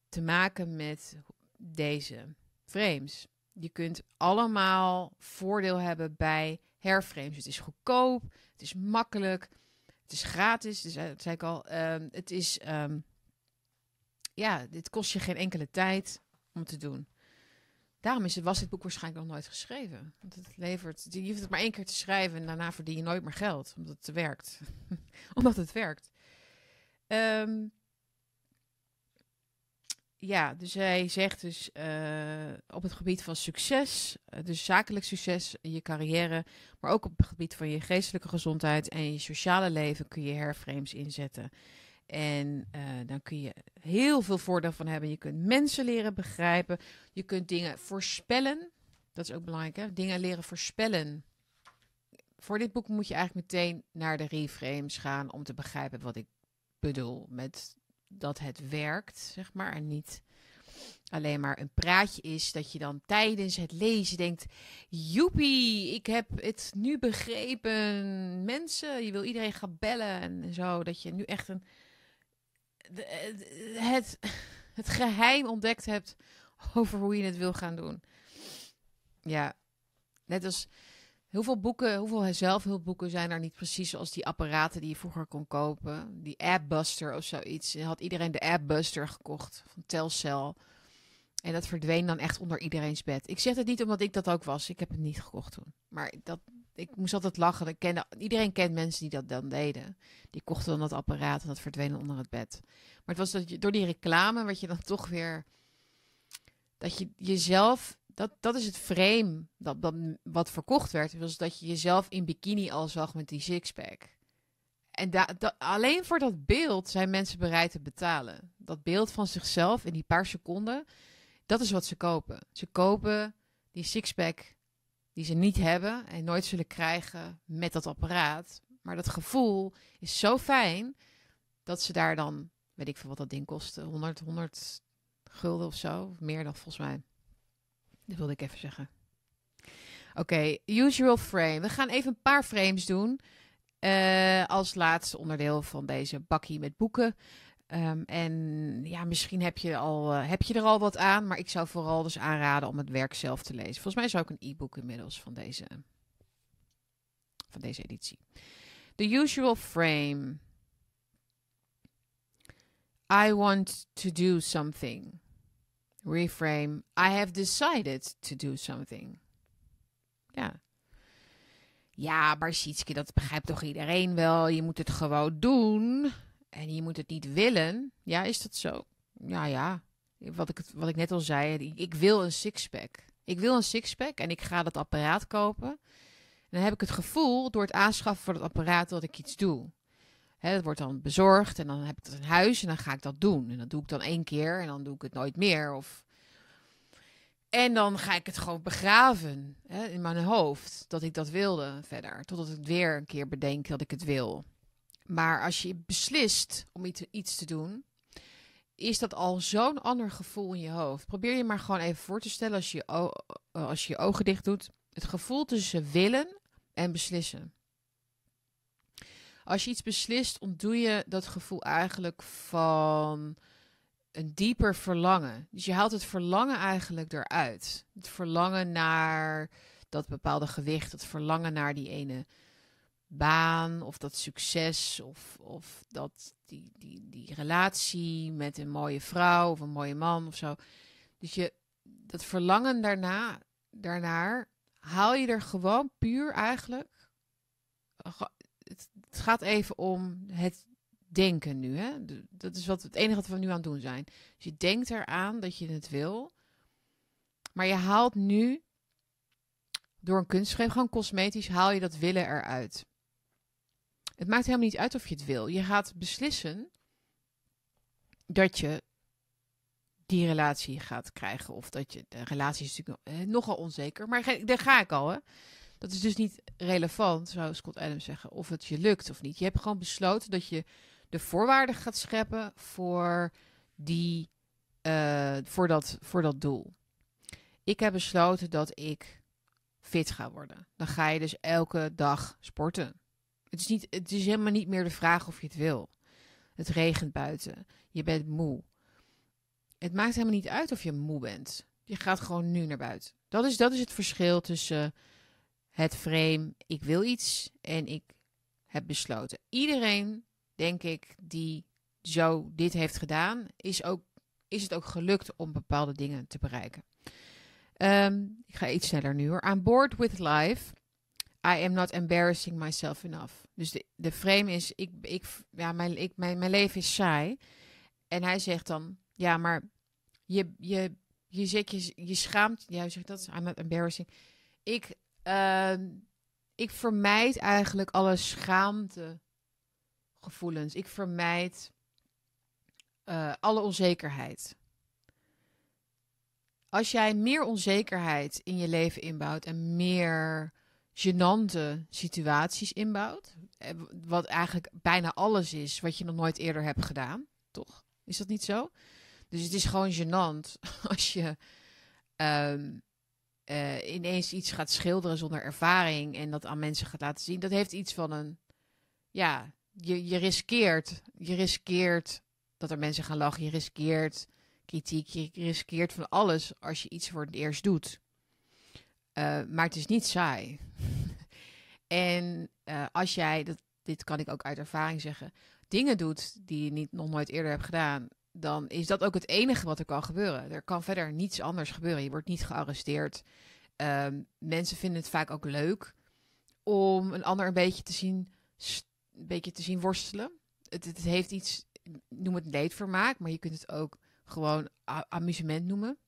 te maken met deze frames. Je kunt allemaal voordeel hebben bij herframes. Het is goedkoop, het is makkelijk, het is gratis. Dus, dat zei ik al. Um, het is, um, ja, dit kost je geen enkele tijd om te doen. Daarom is het, was dit boek waarschijnlijk nog nooit geschreven. Want het levert, je hoeft het maar één keer te schrijven en daarna verdien je nooit meer geld. Omdat het werkt. omdat het werkt. Um, ja, dus hij zegt dus uh, op het gebied van succes, uh, dus zakelijk succes in je carrière, maar ook op het gebied van je geestelijke gezondheid en je sociale leven kun je herframes inzetten. En uh, dan kun je heel veel voordeel van hebben. Je kunt mensen leren begrijpen. Je kunt dingen voorspellen. Dat is ook belangrijk, hè? Dingen leren voorspellen. Voor dit boek moet je eigenlijk meteen naar de reframes gaan om te begrijpen wat ik bedoel met dat het werkt, zeg maar. En niet alleen maar een praatje is dat je dan tijdens het lezen denkt: joepie, ik heb het nu begrepen. Mensen, je wil iedereen gaan bellen en zo. Dat je nu echt een, het, het geheim ontdekt hebt over hoe je het wil gaan doen. Ja, net als Hoeveel boeken, hoeveel zelfhulpboeken zijn er niet precies zoals die apparaten die je vroeger kon kopen? Die Appbuster of zoiets. Had iedereen de Appbuster gekocht van Telcel. En dat verdween dan echt onder iedereen's bed. Ik zeg het niet omdat ik dat ook was. Ik heb het niet gekocht toen. Maar dat, ik moest altijd lachen. Ik kende, iedereen kent mensen die dat dan deden. Die kochten dan dat apparaat en dat verdween onder het bed. Maar het was dat je, door die reclame werd je dan toch weer... Dat je jezelf dat, dat is het frame dat, dat, wat verkocht werd. Was dat je jezelf in bikini al zag met die sixpack. En alleen voor dat beeld zijn mensen bereid te betalen. Dat beeld van zichzelf in die paar seconden, dat is wat ze kopen. Ze kopen die sixpack die ze niet hebben en nooit zullen krijgen met dat apparaat. Maar dat gevoel is zo fijn dat ze daar dan, weet ik veel wat dat ding kostte, 100, 100 gulden of zo, meer dan volgens mij. Dat wilde ik even zeggen. Oké, usual frame. We gaan even een paar frames doen. Uh, als laatste onderdeel van deze bakkie met boeken. Ehm, en ja, misschien heb je, al, eh, heb je er al wat aan, maar ik zou vooral dus aanraden om het werk zelf te lezen. Volgens mij is er ook een e-book inmiddels van deze, van deze editie. The Usual Frame. I want to do something. Reframe. I have decided to do something. Ja. Ja, maar Sietske, dat begrijpt toch iedereen wel? Je moet het gewoon doen. En je moet het niet willen. Ja, is dat zo? Ja, ja. Wat ik, wat ik net al zei, ik wil een sixpack. Ik wil een sixpack en ik ga dat apparaat kopen. En dan heb ik het gevoel, door het aanschaffen van het apparaat, dat ik iets doe. Hè, dat wordt dan bezorgd en dan heb ik dat in huis en dan ga ik dat doen. En dat doe ik dan één keer en dan doe ik het nooit meer. Of... En dan ga ik het gewoon begraven hè, in mijn hoofd, dat ik dat wilde verder. Totdat ik weer een keer bedenk dat ik het wil. Maar als je beslist om iets te doen, is dat al zo'n ander gevoel in je hoofd. Probeer je maar gewoon even voor te stellen als je, als je je ogen dicht doet. Het gevoel tussen willen en beslissen. Als je iets beslist, ontdoe je dat gevoel eigenlijk van een dieper verlangen. Dus je haalt het verlangen eigenlijk eruit. Het verlangen naar dat bepaalde gewicht, het verlangen naar die ene baan of dat succes of, of dat, die, die, die relatie met een mooie vrouw of een mooie man of zo. Dus je, dat verlangen daarna, daarnaar haal je er gewoon puur eigenlijk. Het, gaat even om het denken nu. Hè? Dat is wat, het enige wat we nu aan het doen zijn. Dus je denkt eraan dat je het wil. Maar je haalt nu door een kunstgreep, gewoon cosmetisch, haal je dat willen eruit. Het maakt helemaal niet uit of je het wil. Je gaat beslissen dat je die relatie gaat krijgen. Of dat je. De relatie is natuurlijk eh, nogal onzeker. Maar daar ga ik al. Hè. Dat is dus niet relevant, zou Scott Adams zeggen. Of het je lukt of niet. Je hebt gewoon besloten dat je de voorwaarden gaat scheppen voor, die, uh, voor, dat, voor dat doel. Ik heb besloten dat ik fit ga worden. Dan ga je dus elke dag sporten. Het is, niet, het is helemaal niet meer de vraag of je het wil. Het regent buiten. Je bent moe. Het maakt helemaal niet uit of je moe bent. Je gaat gewoon nu naar buiten. Dat is, dat is het verschil tussen het frame, ik wil iets en ik heb besloten. Iedereen, denk ik, die zo dit heeft gedaan, is, ook, is het ook gelukt om bepaalde dingen te bereiken. Ehm, ik ga iets sneller nu hoor. Aan board with life I am not embarrassing myself enough. Dus de, de frame is, ik, ik, ja, mijn, ik, mijn, mijn leven is saai. En hij zegt dan, ja, maar je, je, je zet je, je schaamt, ja, zeg dat? I'm not embarrassing. Ik, uh, ik vermijd eigenlijk alle schaamte gevoelens. Ik vermijd uh, alle onzekerheid. Als jij meer onzekerheid in je leven inbouwt en meer genante situaties inbouwt. Eh, wat eigenlijk bijna alles is wat je nog nooit eerder hebt gedaan. Toch? Is dat niet zo? Dus het is gewoon gênant als je ehm, eh, ineens iets gaat schilderen zonder ervaring en dat aan mensen gaat laten zien. Dat heeft iets van een. Ja, je, je riskeert. Je riskeert dat er mensen gaan lachen. Je riskeert kritiek. Je riskeert van alles als je iets voor het eerst doet. Uh, maar het is niet saai. en uh, als jij, dat, dit kan ik ook uit ervaring zeggen, dingen doet die je niet, nog nooit eerder hebt gedaan, dan is dat ook het enige wat er kan gebeuren. Er kan verder niets anders gebeuren. Je wordt niet gearresteerd. Um, mensen vinden het vaak ook leuk om een ander een beetje te zien, een beetje te zien worstelen. Het, het heeft iets, noem het leedvermaak, maar je kunt het ook gewoon amusement noemen.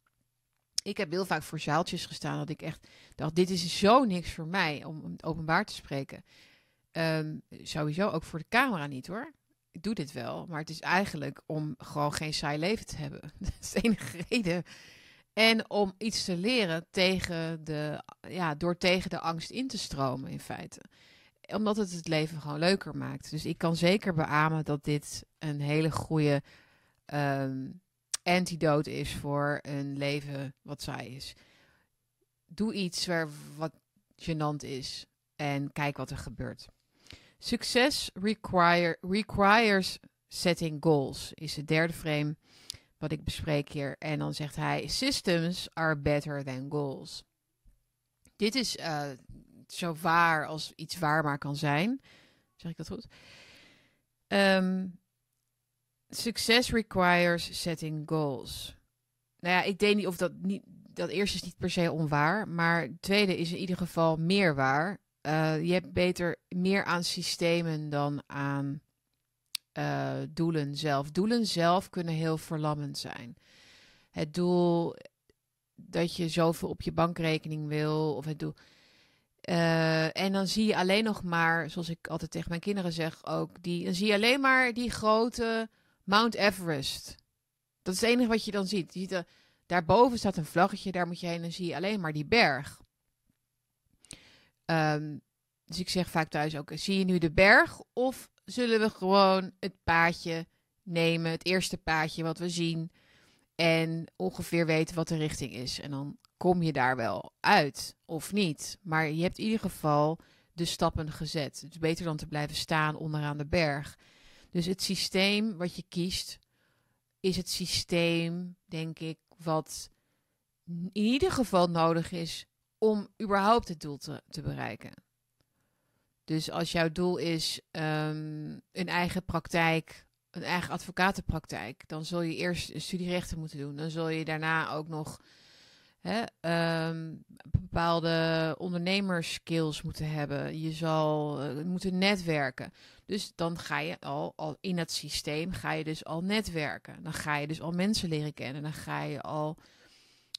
Ik heb heel vaak voor zaaltjes gestaan dat ik echt dacht, dit is zo niks voor mij om, openbaar te spreken. Um, sowieso ook voor de camera niet hoor. Doe dit wel, maar het is eigenlijk om gewoon geen saai leven te hebben. Dat is de enige reden. En om iets te leren tegen de, ja, door tegen de angst in te stromen in feite. Omdat het het leven gewoon leuker maakt. Dus ik kan zeker beamen dat dit een hele goede um, antidote is voor een leven wat saai is. Doe iets waar wat gênant is en kijk wat er gebeurt. Succes require, requires setting goals is het derde frame wat ik bespreek hier. En dan zegt hij: Systems are better than goals. Dit is uh, zo waar als iets waar maar kan zijn. Zeg ik dat goed? Um, success requires setting goals. Nou ja, ik denk niet of dat niet. Dat eerste is niet per se onwaar, maar het tweede is in ieder geval meer waar. Uh, je hebt beter meer aan systemen dan aan uh, doelen zelf. Doelen zelf kunnen heel verlammend zijn. Het doel dat je zoveel op je bankrekening wil, of het doel. Uh, en dan zie je alleen nog maar, zoals ik altijd tegen mijn kinderen zeg ook, die, dan zie je alleen maar die grote Mount Everest. Dat is het enige wat je dan ziet. Je ziet er, daarboven staat een vlaggetje, daar moet je heen en zie je alleen maar die berg. Um, dus ik zeg vaak thuis ook: zie je nu de berg of zullen we gewoon het paadje nemen, het eerste paadje wat we zien, en ongeveer weten wat de richting is. En dan kom je daar wel uit of niet. Maar je hebt in ieder geval de stappen gezet. Het is beter dan te blijven staan onderaan de berg. Dus het systeem wat je kiest, is het systeem, denk ik, wat in ieder geval nodig is om überhaupt het doel te, te bereiken. Dus als jouw doel is um, een eigen praktijk, een eigen advocatenpraktijk, dan zul je eerst studierechten moeten doen. Dan zul je daarna ook nog hè, um, bepaalde ondernemerskills moeten hebben. Je zal uh, moeten netwerken. Dus dan ga je al, al in het systeem ga je dus al netwerken. Dan ga je dus al mensen leren kennen. Dan ga je al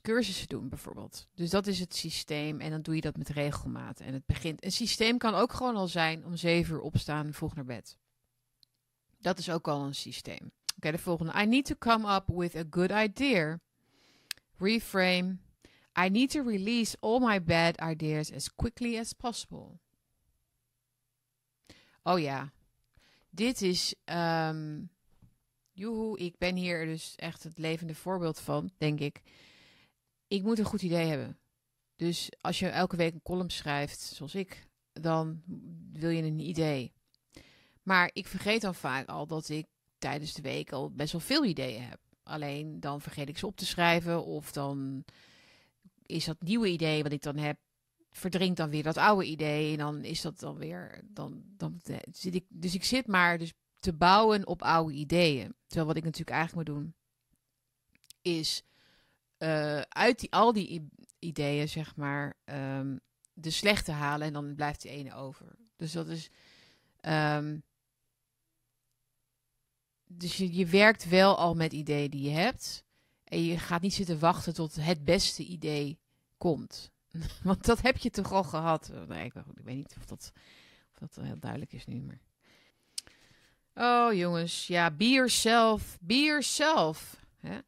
cursussen doen, bijvoorbeeld. Dus dat is het systeem en dan doe je dat met regelmaat. En het begint. Een systeem kan ook gewoon al zijn om zeven uur opstaan vroeg naar bed. Dat is ook al een systeem. Oké, de volgende. I need to come up with a good idea. Reframe. I need to release all my bad ideas as quickly as possible. Oh ja, dit is. Um, joehoe, ik ben hier dus echt het levende voorbeeld van, denk ik ik moet een goed idee hebben. Dus als je elke week een column schrijft, zoals ik, dan wil je een idee. Maar ik vergeet dan vaak al dat ik tijdens de week al best wel veel ideeën heb. Alleen dan vergeet ik ze op te schrijven of dan is dat nieuwe idee wat ik dan heb verdrinkt dan weer dat oude idee en dan is dat dan weer dan dan zit ik dus ik zit maar dus te bouwen op oude ideeën. Terwijl wat ik natuurlijk eigenlijk moet doen is uh, uit die, al die ideeën, zeg maar, um, de slechte halen en dan blijft die ene over. Dus dat is. Um, dus je, je werkt wel al met ideeën die je hebt. En je gaat niet zitten wachten tot het beste idee komt. Want dat heb je toch al gehad. Nee, ik, weet niet of dat, of dat heel duidelijk is nu. Maar... Oh jongens, ja, be yourself. Be yourself. Hè?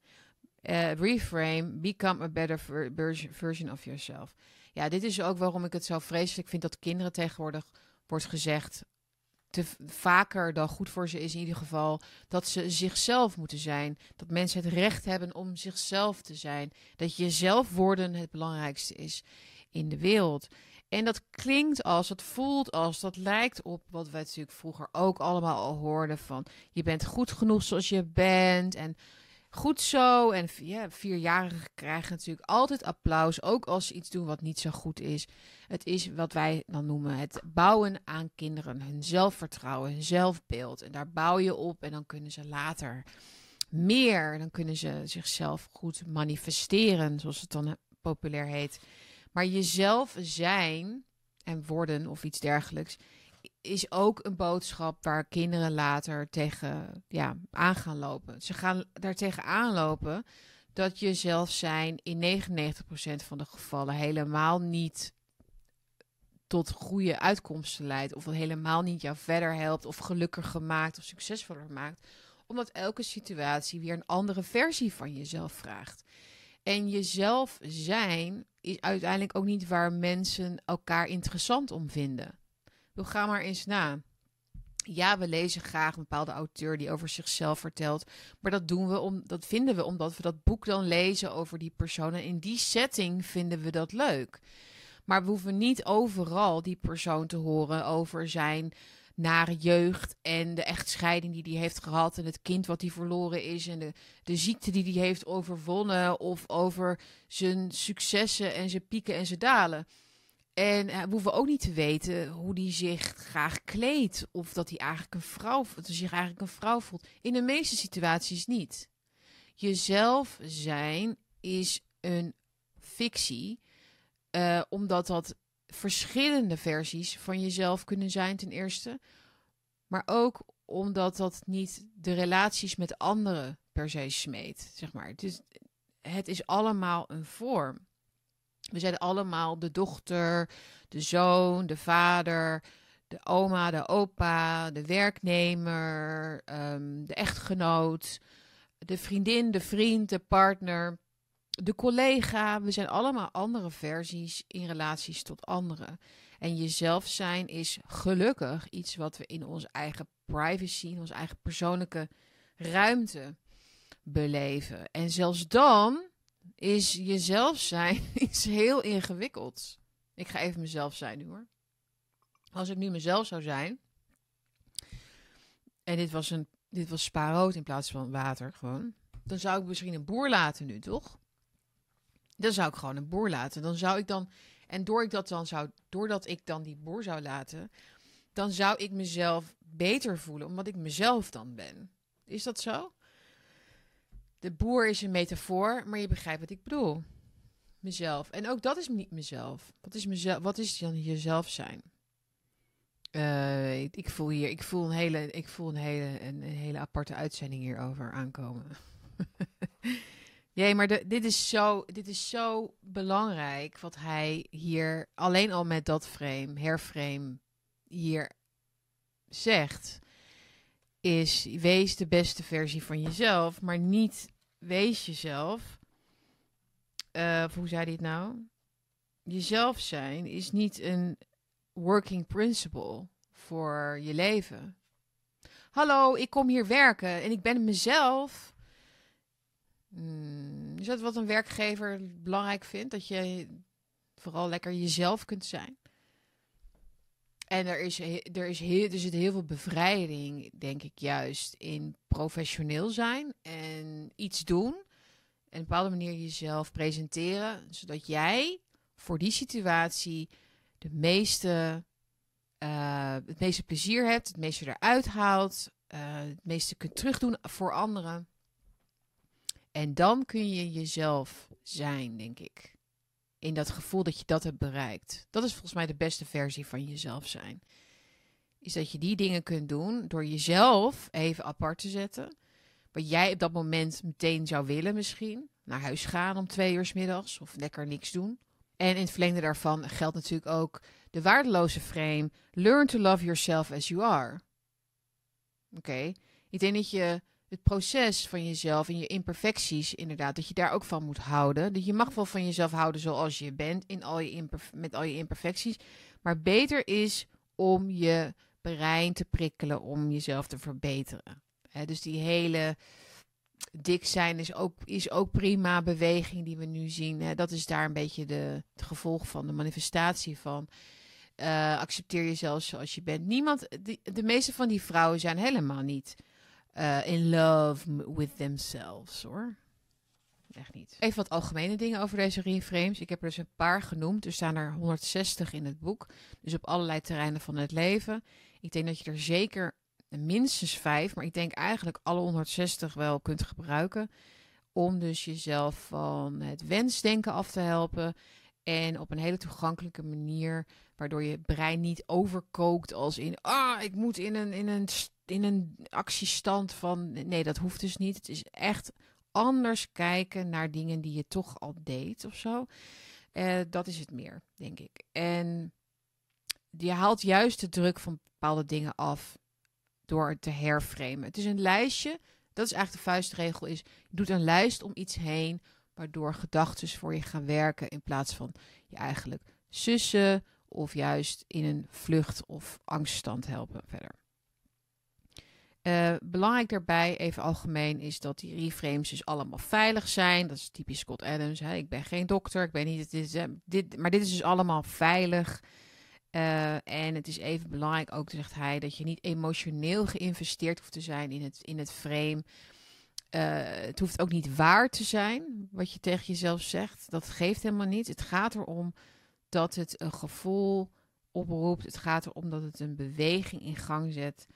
Uh, reframe, become a better version of yourself. Ja, dit is ook waarom ik het zo vreselijk vind dat kinderen tegenwoordig wordt gezegd, te vaker dan goed voor ze is in ieder geval, dat ze zichzelf moeten zijn. Dat mensen het recht hebben om zichzelf te zijn. Dat jezelf worden het belangrijkste is in de wereld. En dat klinkt als, dat voelt als, dat lijkt op wat wij natuurlijk vroeger ook allemaal al hoorden van je bent goed genoeg zoals je bent en goed zo. En ja, vierjarigen krijgen natuurlijk altijd applaus, ook als ze iets doen wat niet zo goed is. Het is wat wij dan noemen het bouwen aan kinderen, hun zelfvertrouwen, hun zelfbeeld. En daar bouw je op en dan kunnen ze later meer, dan kunnen ze zichzelf goed manifesteren, zoals het dan populair heet. Maar jezelf zijn en worden of iets dergelijks is ook een boodschap waar kinderen later tegen ja, aan gaan lopen. Ze gaan daar tegen aanlopen dat je zelf zijn in 99% van de gevallen helemaal niet tot goede uitkomsten leidt. Of helemaal niet jou verder helpt of gelukkiger maakt of succesvoller maakt. Omdat elke situatie weer een andere versie van jezelf vraagt. En jezelf zijn is uiteindelijk ook niet waar mensen elkaar interessant om vinden. We gaan maar eens na. Ja, we lezen graag een bepaalde auteur die over zichzelf vertelt. Maar dat doen we om, dat vinden we omdat we dat boek dan lezen over die persoon. En in die setting vinden we dat leuk. Maar we hoeven niet overal die persoon te horen over zijn nare jeugd en de echtscheiding die hij heeft gehad en het kind wat hij verloren is en de, de ziekte die hij heeft overwonnen of over zijn successen en zijn pieken en zijn dalen. En uh, we hoeven ook niet te weten hoe hij zich graag kleedt of dat hij eigenlijk een vrouw, dat zich eigenlijk een vrouw voelt. In de meeste situaties niet. Jezelf zijn is een fictie, uh, omdat dat verschillende versies van jezelf kunnen zijn, ten eerste. Maar ook omdat dat niet de relaties met anderen per se smeet, zeg maar. Is, het is allemaal een vorm. We zijn allemaal de dochter, de zoon, de vader, de oma, de opa, de werknemer, um, de echtgenoot, de vriendin, de vriend, de partner de collega, we zijn allemaal andere versies in relaties tot anderen. En jezelf zijn is gelukkig iets wat we in onze eigen privacy, in onze eigen persoonlijke ruimte beleven. En zelfs dan is jezelf zijn iets heel ingewikkelds. Ik ga even mezelf zijn nu hoor. Als ik nu mezelf zou zijn. En dit was een dit was spaarrood in plaats van water gewoon. Dan zou ik misschien een boer laten nu, toch? Dan zou ik gewoon een boer laten. Dan zou ik dan. En door ik dat dan zou, doordat ik dan die boer zou laten, dan zou ik mezelf beter voelen, omdat ik mezelf dan ben. Is dat zo? De boer is een metafoor, maar je begrijpt wat ik bedoel. Mezelf. En ook dat is niet mezelf. Wat is, mezelf, wat is dan jezelf zijn? Uh, ik, voel hier, ik voel een hele, ik voel een hele, een, een hele aparte uitzending hierover aankomen. Nee, maar de, dit, is zo, dit is zo belangrijk wat hij hier alleen al met dat frame, herframe, hier zegt. Is wees de beste versie van jezelf, maar niet wees jezelf. Uh, hoe zei hij het nou? Jezelf zijn is niet een working principle voor je leven. Hallo, ik kom hier werken en ik ben mezelf. Hmm, is dat wat een werkgever belangrijk vindt? Dat je vooral lekker jezelf kunt zijn? En er, is, er, is heel, er zit heel veel bevrijding, denk ik, juist in professioneel zijn en iets doen. En op een bepaalde manier jezelf presenteren, zodat jij voor die situatie de meeste, uh, het meeste plezier hebt, het meeste eruit haalt, uh, het meeste kunt terugdoen voor anderen. En dan kun je jezelf zijn, denk ik. In dat gevoel dat je dat hebt bereikt. Dat is volgens mij de beste versie van jezelf zijn. Is dat je die dingen kunt doen door jezelf even apart te zetten. Wat jij op dat moment meteen zou willen misschien. Naar huis gaan om twee uur s middags of lekker niks doen. En in het verlengde daarvan geldt natuurlijk ook de waardeloze frame. Learn to love yourself as you are. Oké, ik denk dat je het proces van jezelf en je imperfecties, inderdaad, dat je daar ook van moet houden. Dat je mag wel van jezelf houden zoals je bent, in al je met al je imperfecties. Maar beter is om je brein te prikkelen om jezelf te verbeteren. dus die hele dik zijn is ook, is ook prima beweging die we nu zien. dat is daar een beetje de, het gevolg van, de manifestatie van. Uh, accepteer jezelf zoals je bent. Niemand, de meeste van die vrouwen zijn helemaal niet uh, in love with themselves hoor. Echt niet. Even wat algemene dingen over deze reframes. Ik heb er dus een paar genoemd. Er staan er 160 in het boek. Dus op allerlei terreinen van het leven. Ik denk dat je er zeker minstens vijf, maar ik denk eigenlijk alle 160 wel kunt gebruiken. Om dus jezelf van het wensdenken af te helpen. En op een hele toegankelijke manier, waardoor je brein niet overkookt als in, ah, ik moet in een, in een in een actiestand van nee, dat hoeft dus niet. Het is echt anders kijken naar dingen die je toch al deed of zo. Uh, dat is het meer, denk ik. En je haalt juist de druk van bepaalde dingen af door te herframen. Het is een lijstje. Dat is eigenlijk de vuistregel. Is, je doet een lijst om iets heen, waardoor gedachten voor je gaan werken in plaats van je eigenlijk sussen of juist in een vlucht- of angststand helpen verder. Uh, belangrijk daarbij, even algemeen, is dat die reframes dus allemaal veilig zijn. Dat is typisch Scott Adams. Hè? Ik ben geen dokter, ik ben niet. Dit, dit, maar dit is dus allemaal veilig. Uh, en het is even belangrijk ook, zegt hij, dat je niet emotioneel geïnvesteerd hoeft te zijn in het, in het frame. Uh, het hoeft ook niet waar te zijn wat je tegen jezelf zegt. Dat geeft helemaal niet. Het gaat erom dat het een gevoel oproept. Het gaat erom dat het een beweging in gang zet.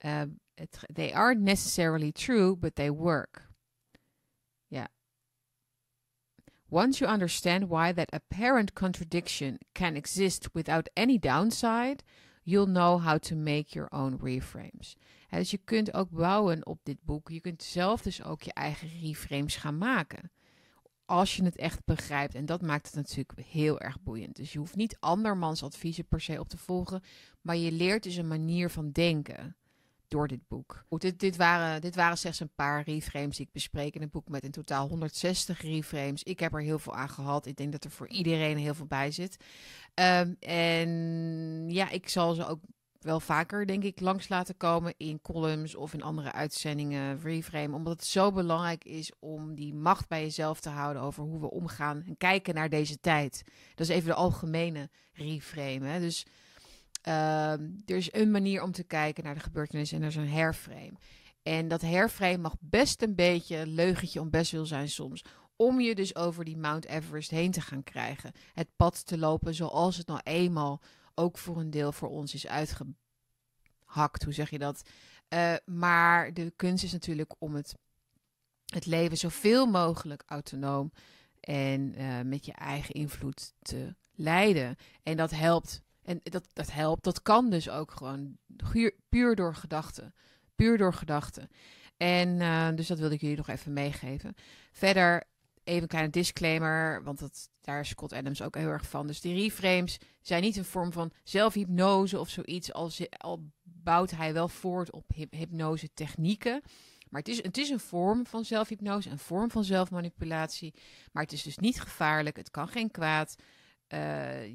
It, they aren't necessarily true, but they work. Ja. Once you understand why that apparent contradiction can exist without any downside, you'll know how to make your own reframes. He, dus je kunt ook bouwen op dit boek. Je kunt zelf dus ook je eigen reframes gaan maken. Als je het echt begrijpt. En dat maakt het natuurlijk heel erg boeiend. Dus je hoeft niet andermans adviezen per se op te volgen. Maar je leert dus een manier van denken door dit boek. Goed, dit, dit, waren, dit waren slechts een paar reframes die ik bespreek in het boek met in totaal 160 reframes. Ik heb er heel veel aan gehad. Ik denk dat er voor iedereen heel veel bij zit. Um, en ja, ik zal ze ook wel vaker, denk ik, langs laten komen in columns of in andere uitzendingen, reframe. Omdat het zo belangrijk is om die macht bij jezelf te houden over hoe we omgaan en kijken naar deze tijd. Dat is even de algemene reframe. Hè? Dus uh, er is een manier om te kijken naar de gebeurtenissen en er is een herframe. En dat herframe mag best een beetje een leugentje om best wil zijn soms. Om je dus over die Mount Everest heen te gaan krijgen. Het pad te lopen zoals het nou eenmaal ook voor een deel voor ons is uitgehakt. Hoe zeg je dat? Uh, maar de kunst is natuurlijk om het, het leven zoveel mogelijk autonoom en uh, met je eigen invloed te leiden. En dat helpt en dat, dat helpt. Dat kan dus ook gewoon puur door gedachten. Puur door gedachten. En uh, dus dat wilde ik jullie nog even meegeven. Verder even een kleine disclaimer, want dat, daar is Scott Adams ook heel erg van. Dus die reframes zijn niet een vorm van zelfhypnose of zoiets. Al, al bouwt hij wel voort op hypnose technieken. Maar het is, het is een vorm van zelfhypnose, een vorm van zelfmanipulatie. Maar het is dus niet gevaarlijk. Het kan geen kwaad. Uh,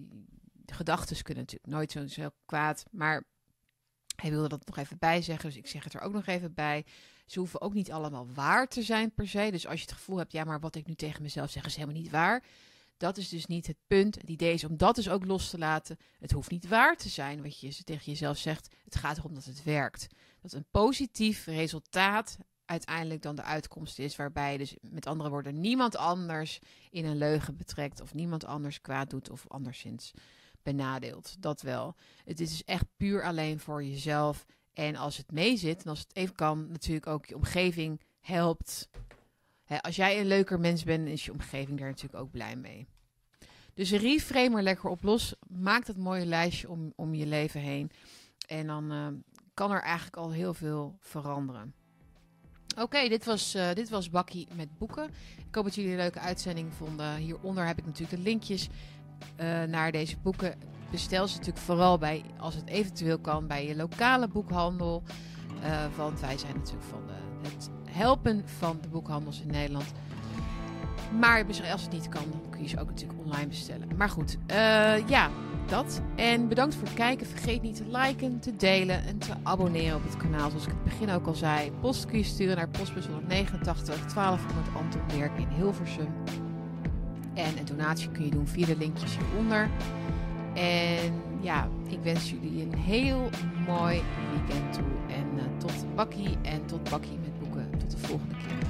gedachten kunnen natuurlijk nooit zo, zo kwaad. Maar hij wilde dat nog even bij zeggen, dus ik zeg het er ook nog even bij. Ze hoeven ook niet allemaal waar te zijn per se. Dus als je het gevoel hebt, ja, maar wat ik nu tegen mezelf zeg is helemaal niet waar. Dat is dus niet het punt. Het idee is om dat dus ook los te laten. Het hoeft niet waar te zijn wat je tegen jezelf zegt. Het gaat erom dat het werkt. Dat een positief resultaat uiteindelijk dan de uitkomst is. Waarbij dus met andere woorden niemand anders in een leugen betrekt. Of niemand anders kwaad doet of anderszins benadeeld. Dat wel. Het is dus echt puur alleen voor jezelf. En als het meezit en als het even kan, natuurlijk ook je omgeving helpt. als jij een leuker mens bent, is je omgeving daar natuurlijk ook blij mee. Dus reframe er lekker op los. Maak dat mooie lijstje om, om je leven heen. En dan uh, kan er eigenlijk al heel veel veranderen. Oké, dit, was, uh, dit was Bakkie met boeken. Ik hoop dat jullie een leuke uitzending vonden. Hieronder heb ik natuurlijk de linkjes uh, naar deze boeken, bestel ze natuurlijk vooral bij, als het eventueel kan, bij je lokale boekhandel. Uh, want wij zijn natuurlijk van het helpen van de boekhandels in Nederland. Maar als het niet kan, kun je ze ook natuurlijk online bestellen. Maar goed, uh, ja, dat. En bedankt voor het kijken. Vergeet niet te liken, te delen en te abonneren op het kanaal. Zoals ik het begin ook al zei. Post kun je sturen naar postbus 189 1200 Anton in Hilversum. En een donatie kun je doen via de linkjes hieronder. En ja, ik wens jullie een heel mooi weekend toe. En uh, tot bakkie en tot bakkie met boeken. Tot de volgende keer.